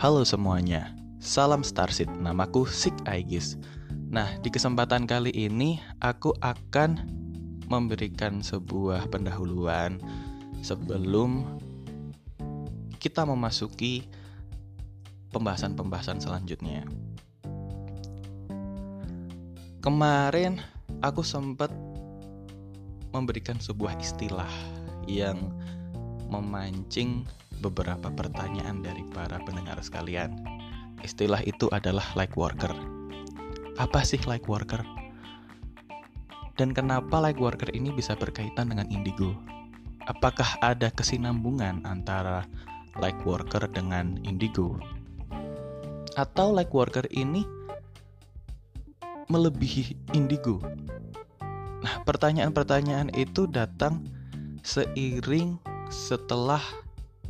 Halo semuanya, salam Starseed, namaku Sik Aegis. Nah, di kesempatan kali ini aku akan memberikan sebuah pendahuluan sebelum kita memasuki pembahasan-pembahasan selanjutnya. Kemarin aku sempat memberikan sebuah istilah yang memancing beberapa pertanyaan dari para pendengar sekalian. Istilah itu adalah like worker. Apa sih like worker? Dan kenapa like worker ini bisa berkaitan dengan indigo? Apakah ada kesinambungan antara like worker dengan indigo? Atau like worker ini melebihi indigo? Nah, pertanyaan-pertanyaan itu datang seiring setelah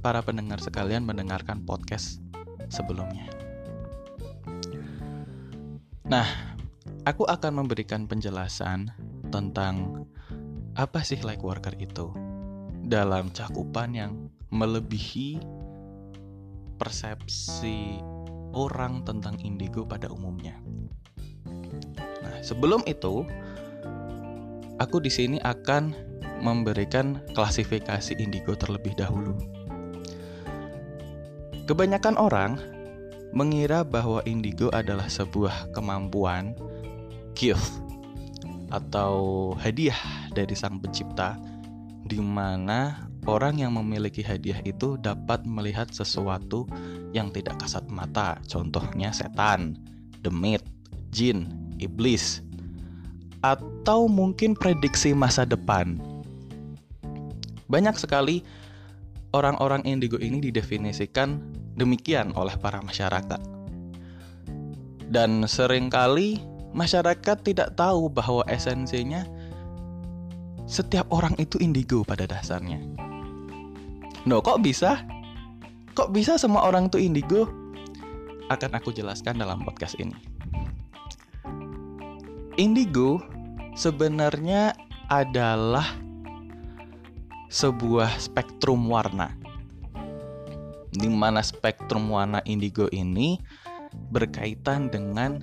para pendengar sekalian mendengarkan podcast sebelumnya. Nah, aku akan memberikan penjelasan tentang apa sih like worker itu dalam cakupan yang melebihi persepsi orang tentang indigo pada umumnya. Nah, sebelum itu, aku di sini akan memberikan klasifikasi indigo terlebih dahulu. Kebanyakan orang mengira bahwa indigo adalah sebuah kemampuan gift atau hadiah dari sang pencipta di mana orang yang memiliki hadiah itu dapat melihat sesuatu yang tidak kasat mata, contohnya setan, demit, jin, iblis, atau mungkin prediksi masa depan. Banyak sekali orang-orang indigo ini didefinisikan demikian oleh para masyarakat. Dan sering kali masyarakat tidak tahu bahwa esensinya setiap orang itu indigo pada dasarnya. No, kok bisa? Kok bisa semua orang itu indigo? Akan aku jelaskan dalam podcast ini. Indigo sebenarnya adalah sebuah spektrum warna di mana spektrum warna indigo ini berkaitan dengan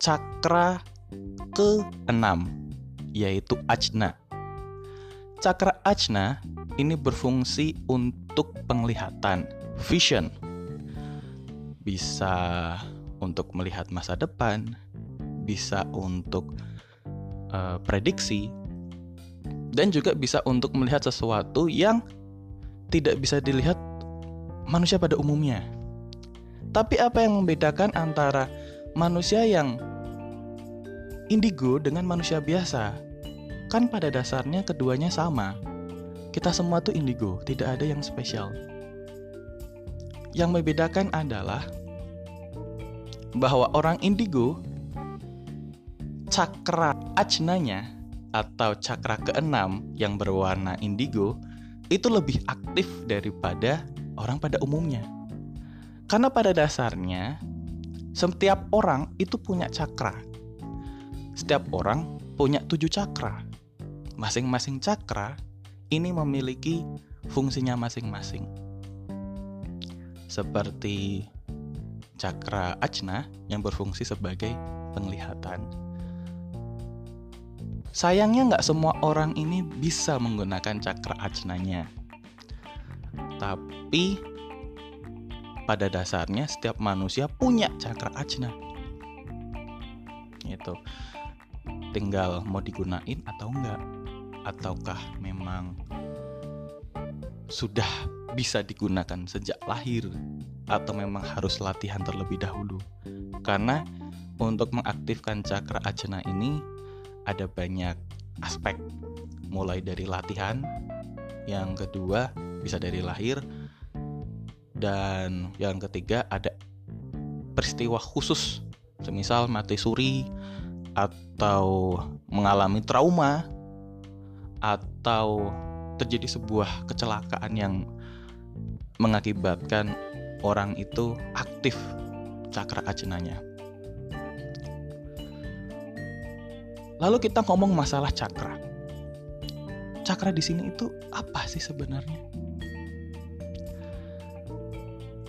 cakra ke-6 yaitu ajna. Cakra ajna ini berfungsi untuk penglihatan, vision. Bisa untuk melihat masa depan, bisa untuk uh, prediksi dan juga bisa untuk melihat sesuatu yang tidak bisa dilihat manusia pada umumnya. Tapi apa yang membedakan antara manusia yang indigo dengan manusia biasa? Kan pada dasarnya keduanya sama. Kita semua tuh indigo, tidak ada yang spesial. Yang membedakan adalah bahwa orang indigo cakra ajnanya atau cakra keenam yang berwarna indigo itu lebih aktif daripada orang pada umumnya. Karena pada dasarnya setiap orang itu punya cakra. Setiap orang punya tujuh cakra. Masing-masing cakra ini memiliki fungsinya masing-masing. Seperti cakra ajna yang berfungsi sebagai penglihatan. Sayangnya nggak semua orang ini bisa menggunakan cakra ajnanya tapi pada dasarnya setiap manusia punya cakra ajna. Itu tinggal mau digunain atau enggak ataukah memang sudah bisa digunakan sejak lahir atau memang harus latihan terlebih dahulu. Karena untuk mengaktifkan cakra ajna ini ada banyak aspek mulai dari latihan, yang kedua bisa dari lahir dan yang ketiga ada peristiwa khusus semisal mati suri atau mengalami trauma atau terjadi sebuah kecelakaan yang mengakibatkan orang itu aktif cakra ajenanya. Lalu kita ngomong masalah cakra. Cakra di sini itu apa sih sebenarnya?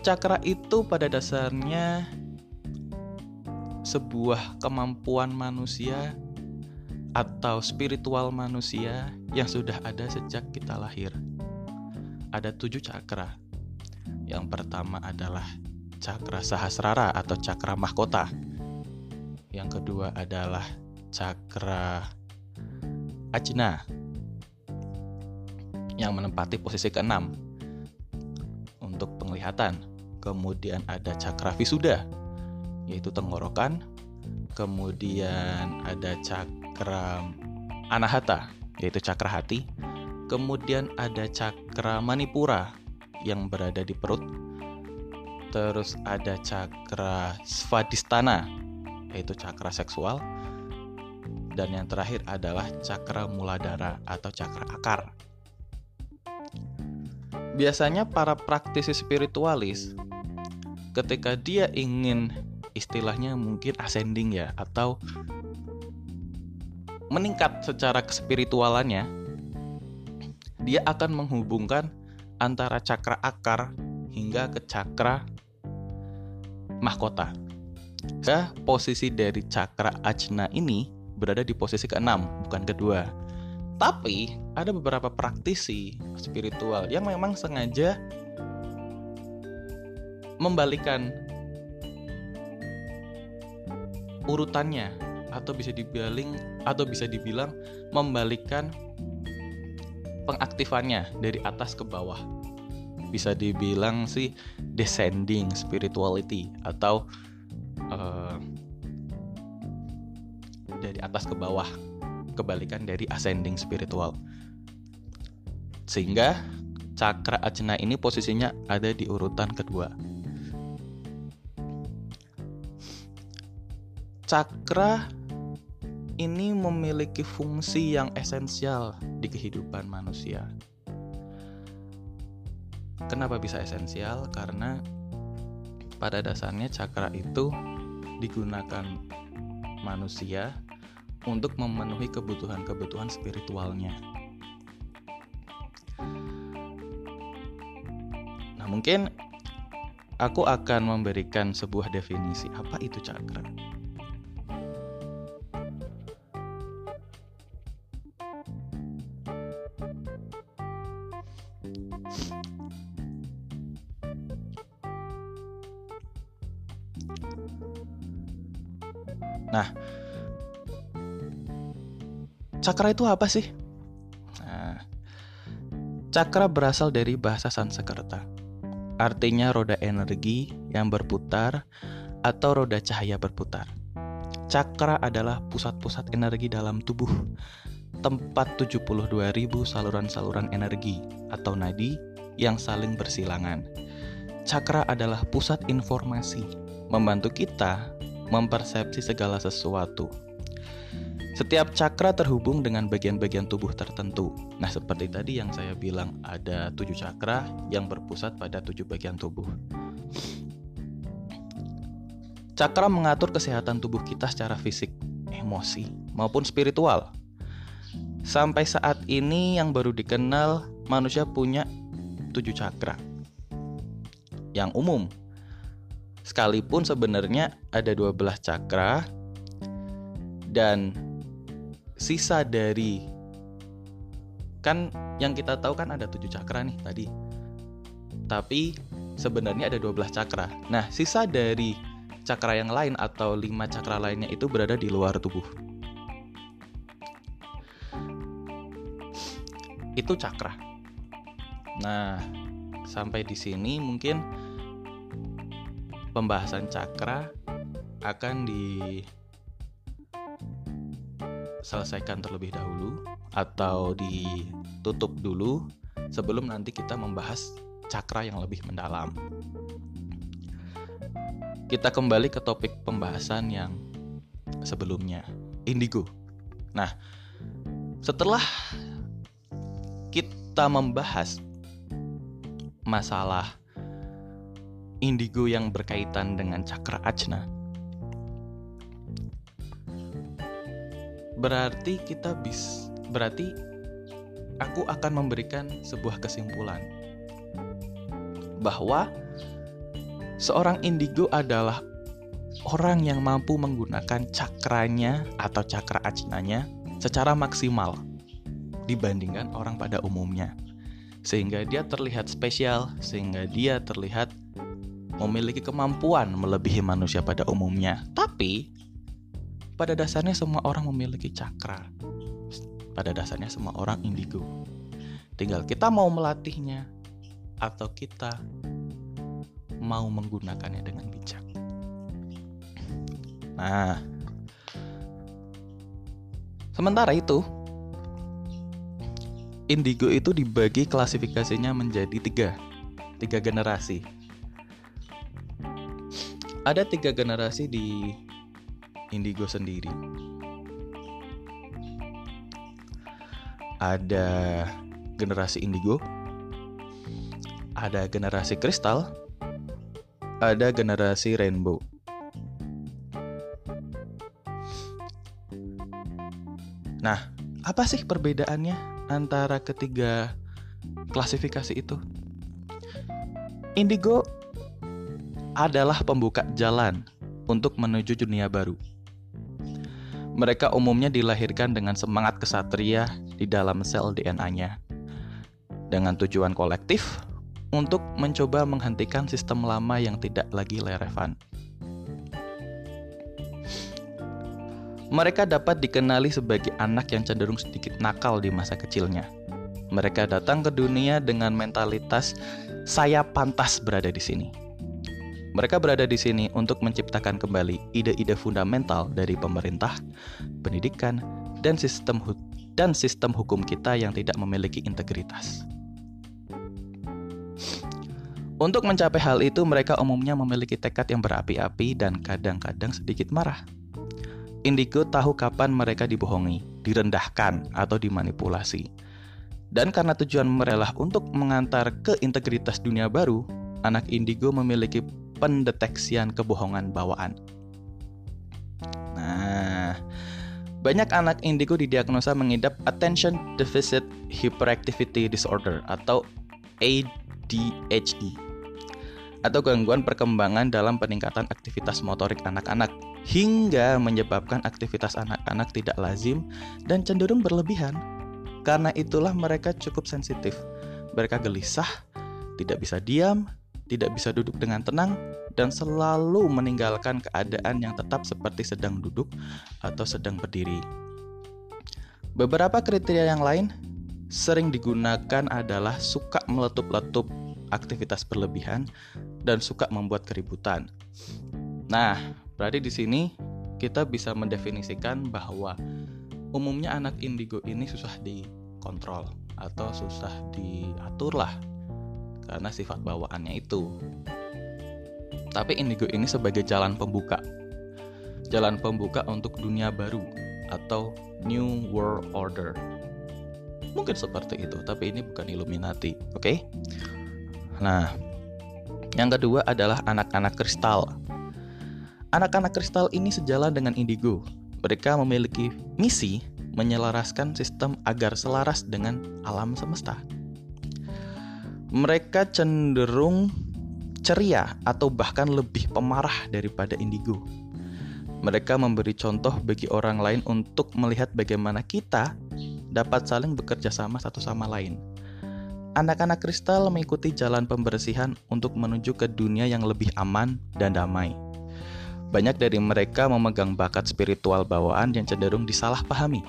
cakra itu pada dasarnya sebuah kemampuan manusia atau spiritual manusia yang sudah ada sejak kita lahir. Ada tujuh cakra. Yang pertama adalah cakra sahasrara atau cakra mahkota. Yang kedua adalah cakra ajna yang menempati posisi keenam untuk penglihatan. Kemudian ada cakra visuda yaitu tenggorokan. Kemudian ada cakra anahata yaitu cakra hati. Kemudian ada cakra manipura yang berada di perut. Terus ada cakra svadhisthana yaitu cakra seksual. Dan yang terakhir adalah cakra muladhara atau cakra akar. Biasanya para praktisi spiritualis ketika dia ingin istilahnya mungkin ascending ya atau meningkat secara kespiritualannya, dia akan menghubungkan antara cakra akar hingga ke cakra mahkota. Ya, posisi dari cakra ajna ini berada di posisi keenam, bukan kedua. Tapi ada beberapa praktisi spiritual yang memang sengaja membalikan urutannya atau bisa dibaling atau bisa dibilang membalikkan pengaktifannya dari atas ke bawah. Bisa dibilang sih descending spirituality atau dari atas ke bawah, kebalikan dari ascending spiritual. Sehingga cakra ajna ini posisinya ada di urutan kedua. Cakra ini memiliki fungsi yang esensial di kehidupan manusia. Kenapa bisa esensial? Karena pada dasarnya cakra itu digunakan manusia untuk memenuhi kebutuhan-kebutuhan spiritualnya. Nah, mungkin aku akan memberikan sebuah definisi apa itu cakra. Cakra itu apa sih? Nah, cakra berasal dari bahasa Sanskerta. Artinya roda energi yang berputar atau roda cahaya berputar. Cakra adalah pusat-pusat energi dalam tubuh, tempat 72.000 saluran-saluran energi atau nadi yang saling bersilangan. Cakra adalah pusat informasi, membantu kita mempersepsi segala sesuatu. Setiap cakra terhubung dengan bagian-bagian tubuh tertentu. Nah, seperti tadi yang saya bilang, ada tujuh cakra yang berpusat pada tujuh bagian tubuh. Cakra mengatur kesehatan tubuh kita secara fisik, emosi, maupun spiritual. Sampai saat ini yang baru dikenal, manusia punya tujuh cakra. Yang umum, Sekalipun sebenarnya ada 12 cakra dan sisa dari kan yang kita tahu kan ada 7 cakra nih tadi. Tapi sebenarnya ada 12 cakra. Nah, sisa dari cakra yang lain atau 5 cakra lainnya itu berada di luar tubuh. Itu cakra. Nah, sampai di sini mungkin pembahasan cakra akan diselesaikan terlebih dahulu atau ditutup dulu sebelum nanti kita membahas cakra yang lebih mendalam. Kita kembali ke topik pembahasan yang sebelumnya, indigo. Nah, setelah kita membahas masalah indigo yang berkaitan dengan cakra ajna. Berarti kita bis berarti aku akan memberikan sebuah kesimpulan bahwa Seorang indigo adalah orang yang mampu menggunakan cakranya atau cakra ajnanya secara maksimal dibandingkan orang pada umumnya. Sehingga dia terlihat spesial, sehingga dia terlihat memiliki kemampuan melebihi manusia pada umumnya. Tapi pada dasarnya semua orang memiliki cakra. Pada dasarnya semua orang indigo. Tinggal kita mau melatihnya atau kita mau menggunakannya dengan bijak. Nah, sementara itu, indigo itu dibagi klasifikasinya menjadi tiga, tiga generasi. Ada tiga generasi di indigo sendiri. Ada generasi indigo, ada generasi kristal, ada generasi rainbow. Nah, apa sih perbedaannya antara ketiga klasifikasi itu? Indigo adalah pembuka jalan untuk menuju dunia baru. Mereka umumnya dilahirkan dengan semangat kesatria di dalam sel DNA-nya, dengan tujuan kolektif untuk mencoba menghentikan sistem lama yang tidak lagi relevan. Mereka dapat dikenali sebagai anak yang cenderung sedikit nakal di masa kecilnya. Mereka datang ke dunia dengan mentalitas "saya pantas berada di sini". Mereka berada di sini untuk menciptakan kembali ide-ide fundamental dari pemerintah, pendidikan, dan sistem dan sistem hukum kita yang tidak memiliki integritas. Untuk mencapai hal itu, mereka umumnya memiliki tekad yang berapi-api dan kadang-kadang sedikit marah. Indigo tahu kapan mereka dibohongi, direndahkan, atau dimanipulasi. Dan karena tujuan mereka untuk mengantar ke integritas dunia baru, anak indigo memiliki pendeteksian kebohongan bawaan. Nah, banyak anak indigo didiagnosa mengidap Attention Deficit Hyperactivity Disorder atau ADHD atau gangguan perkembangan dalam peningkatan aktivitas motorik anak-anak hingga menyebabkan aktivitas anak-anak tidak lazim dan cenderung berlebihan. Karena itulah mereka cukup sensitif. Mereka gelisah, tidak bisa diam, tidak bisa duduk dengan tenang, dan selalu meninggalkan keadaan yang tetap seperti sedang duduk atau sedang berdiri. Beberapa kriteria yang lain sering digunakan adalah suka meletup-letup aktivitas berlebihan dan suka membuat keributan. Nah, berarti di sini kita bisa mendefinisikan bahwa umumnya anak indigo ini susah dikontrol atau susah diatur lah karena sifat bawaannya itu. Tapi indigo ini sebagai jalan pembuka. Jalan pembuka untuk dunia baru atau New World Order. Mungkin seperti itu, tapi ini bukan Illuminati, oke? Okay? Nah, yang kedua adalah anak-anak kristal. Anak-anak kristal ini sejalan dengan indigo. Mereka memiliki misi menyelaraskan sistem agar selaras dengan alam semesta. Mereka cenderung ceria atau bahkan lebih pemarah daripada indigo. Mereka memberi contoh bagi orang lain untuk melihat bagaimana kita dapat saling bekerja sama satu sama lain. Anak-anak kristal mengikuti jalan pembersihan untuk menuju ke dunia yang lebih aman dan damai. Banyak dari mereka memegang bakat spiritual bawaan yang cenderung disalahpahami.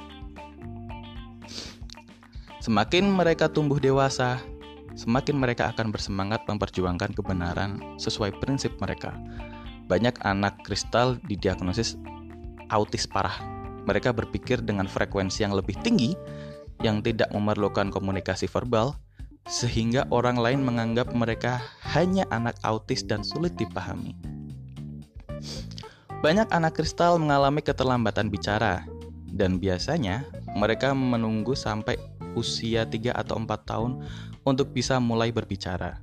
Semakin mereka tumbuh dewasa, semakin mereka akan bersemangat memperjuangkan kebenaran sesuai prinsip mereka. Banyak anak kristal didiagnosis autis parah. Mereka berpikir dengan frekuensi yang lebih tinggi yang tidak memerlukan komunikasi verbal sehingga orang lain menganggap mereka hanya anak autis dan sulit dipahami. Banyak anak kristal mengalami keterlambatan bicara, dan biasanya mereka menunggu sampai usia 3 atau 4 tahun untuk bisa mulai berbicara.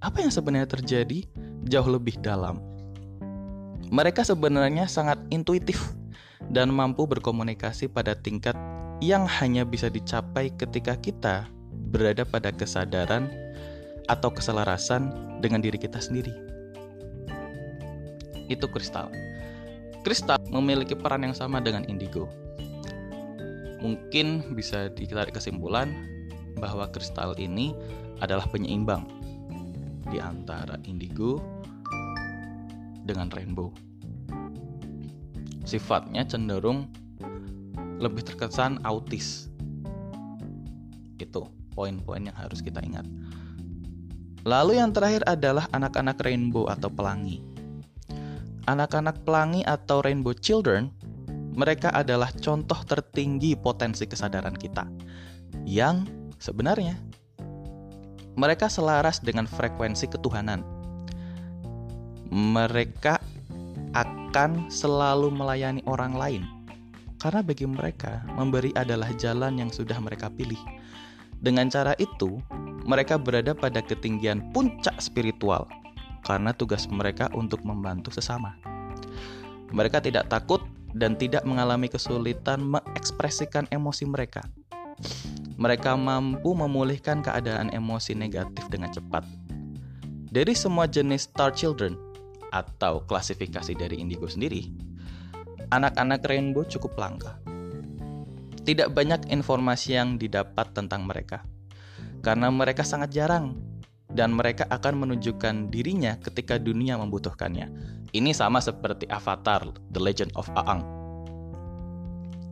Apa yang sebenarnya terjadi jauh lebih dalam. Mereka sebenarnya sangat intuitif dan mampu berkomunikasi pada tingkat yang hanya bisa dicapai ketika kita berada pada kesadaran atau keselarasan dengan diri kita sendiri. itu kristal. Kristal memiliki peran yang sama dengan indigo. Mungkin bisa ditarik kesimpulan bahwa kristal ini adalah penyeimbang di antara indigo dengan rainbow. Sifatnya cenderung lebih terkesan autis. Itu poin-poin yang harus kita ingat. Lalu yang terakhir adalah anak-anak rainbow atau pelangi. Anak-anak pelangi atau rainbow children, mereka adalah contoh tertinggi potensi kesadaran kita. Yang sebenarnya mereka selaras dengan frekuensi ketuhanan. Mereka akan selalu melayani orang lain karena bagi mereka memberi adalah jalan yang sudah mereka pilih. Dengan cara itu, mereka berada pada ketinggian puncak spiritual karena tugas mereka untuk membantu sesama. Mereka tidak takut dan tidak mengalami kesulitan mengekspresikan emosi mereka. Mereka mampu memulihkan keadaan emosi negatif dengan cepat. Dari semua jenis Star Children atau klasifikasi dari indigo sendiri, anak-anak rainbow cukup langka. Tidak banyak informasi yang didapat tentang mereka karena mereka sangat jarang dan mereka akan menunjukkan dirinya ketika dunia membutuhkannya. Ini sama seperti Avatar, The Legend of Aang.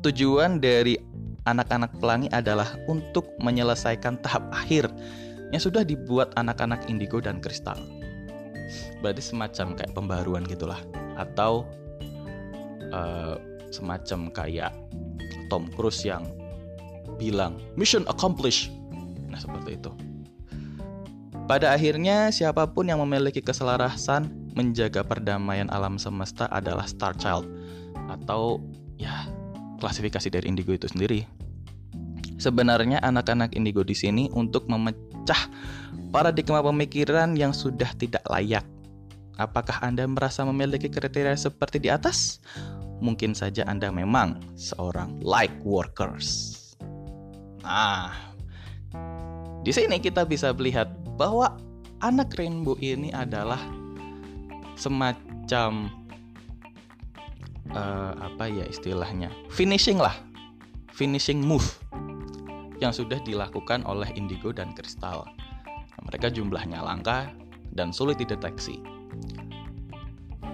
Tujuan dari anak-anak pelangi adalah untuk menyelesaikan tahap akhir yang sudah dibuat anak-anak indigo dan kristal. Berarti semacam kayak pembaruan gitulah, atau uh, semacam kayak Tom Cruise yang bilang mission accomplished Nah, seperti itu. Pada akhirnya, siapa pun yang memiliki keselarasan menjaga perdamaian alam semesta adalah Star Child atau klasifikasi dari indigo itu sendiri. Sebenarnya anak-anak indigo di sini untuk memecah paradigma pemikiran yang sudah tidak layak. Apakah Anda merasa memiliki kriteria seperti di atas? Mungkin saja Anda memang seorang like workers. Nah, di sini kita bisa melihat bahwa anak rainbow ini adalah semacam uh, apa ya istilahnya finishing lah. Finishing move yang sudah dilakukan oleh indigo dan kristal. Mereka jumlahnya langka dan sulit dideteksi.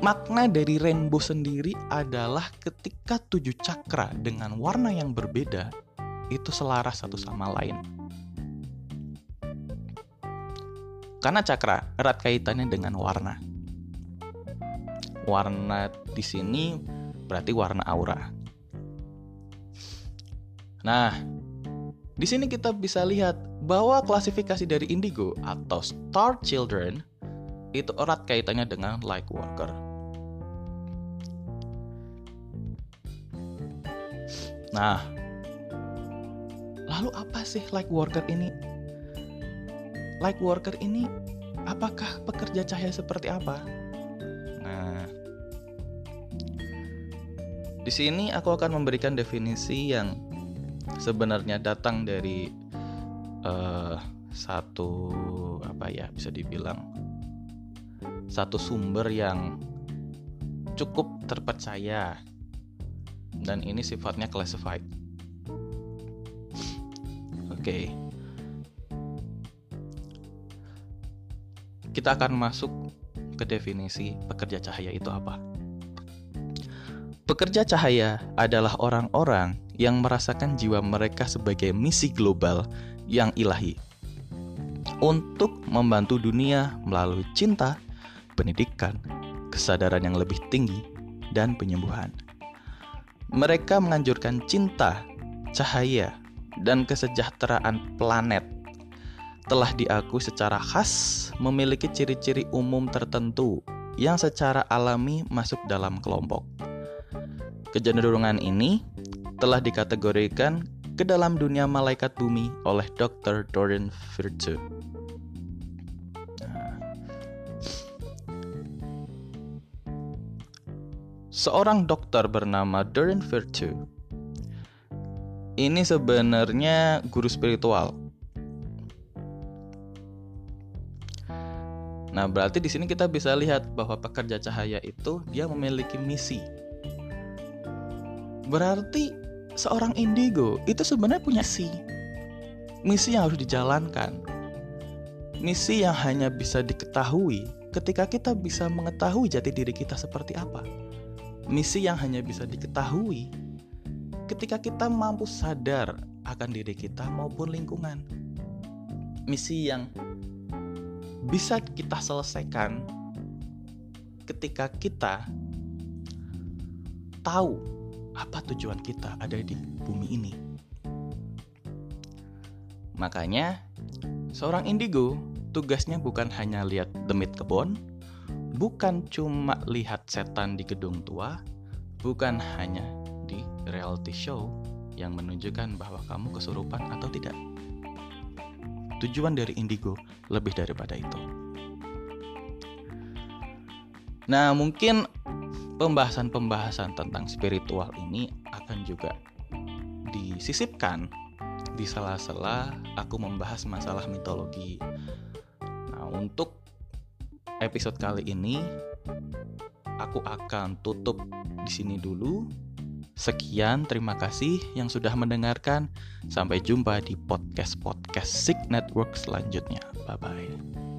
Makna dari rainbow sendiri adalah ketika tujuh cakra dengan warna yang berbeda itu selaras satu sama lain. Karena cakra erat kaitannya dengan warna. Warna di sini berarti warna aura. Nah, di sini kita bisa lihat bahwa klasifikasi dari indigo atau star children itu erat kaitannya dengan light worker. Nah, lalu apa sih light worker ini? light worker ini apakah pekerja cahaya seperti apa? Di sini aku akan memberikan definisi yang sebenarnya datang dari uh, satu apa ya bisa dibilang satu sumber yang cukup terpercaya dan ini sifatnya classified. Oke. Okay. kita akan masuk ke definisi pekerja cahaya itu apa. Pekerja cahaya adalah orang-orang yang merasakan jiwa mereka sebagai misi global yang ilahi untuk membantu dunia melalui cinta, pendidikan, kesadaran yang lebih tinggi, dan penyembuhan. Mereka menganjurkan cinta, cahaya, dan kesejahteraan planet telah diakui secara khas memiliki ciri-ciri umum tertentu yang secara alami masuk dalam kelompok. Kecenderungan ini telah dikategorikan ke dalam dunia malaikat bumi oleh Dr. Dorian Virtue. Seorang dokter bernama Dorian Virtue ini sebenarnya guru spiritual Nah, berarti di sini kita bisa lihat bahwa pekerja cahaya itu dia memiliki misi. Berarti seorang indigo itu sebenarnya punya si misi yang harus dijalankan. Misi yang hanya bisa diketahui ketika kita bisa mengetahui jati diri kita seperti apa. Misi yang hanya bisa diketahui ketika kita mampu sadar akan diri kita maupun lingkungan. Misi yang bisa kita selesaikan ketika kita tahu apa tujuan kita ada di bumi ini. Makanya, seorang indigo tugasnya bukan hanya lihat demit kebon, bukan cuma lihat setan di gedung tua, bukan hanya di reality show yang menunjukkan bahwa kamu kesurupan atau tidak. Tujuan dari indigo lebih daripada itu. Nah, mungkin pembahasan-pembahasan tentang spiritual ini akan juga disisipkan di sela-sela aku membahas masalah mitologi. Nah, untuk episode kali ini aku akan tutup di sini dulu. Sekian, terima kasih yang sudah mendengarkan. Sampai jumpa di podcast-podcast Sig Network selanjutnya. Bye bye.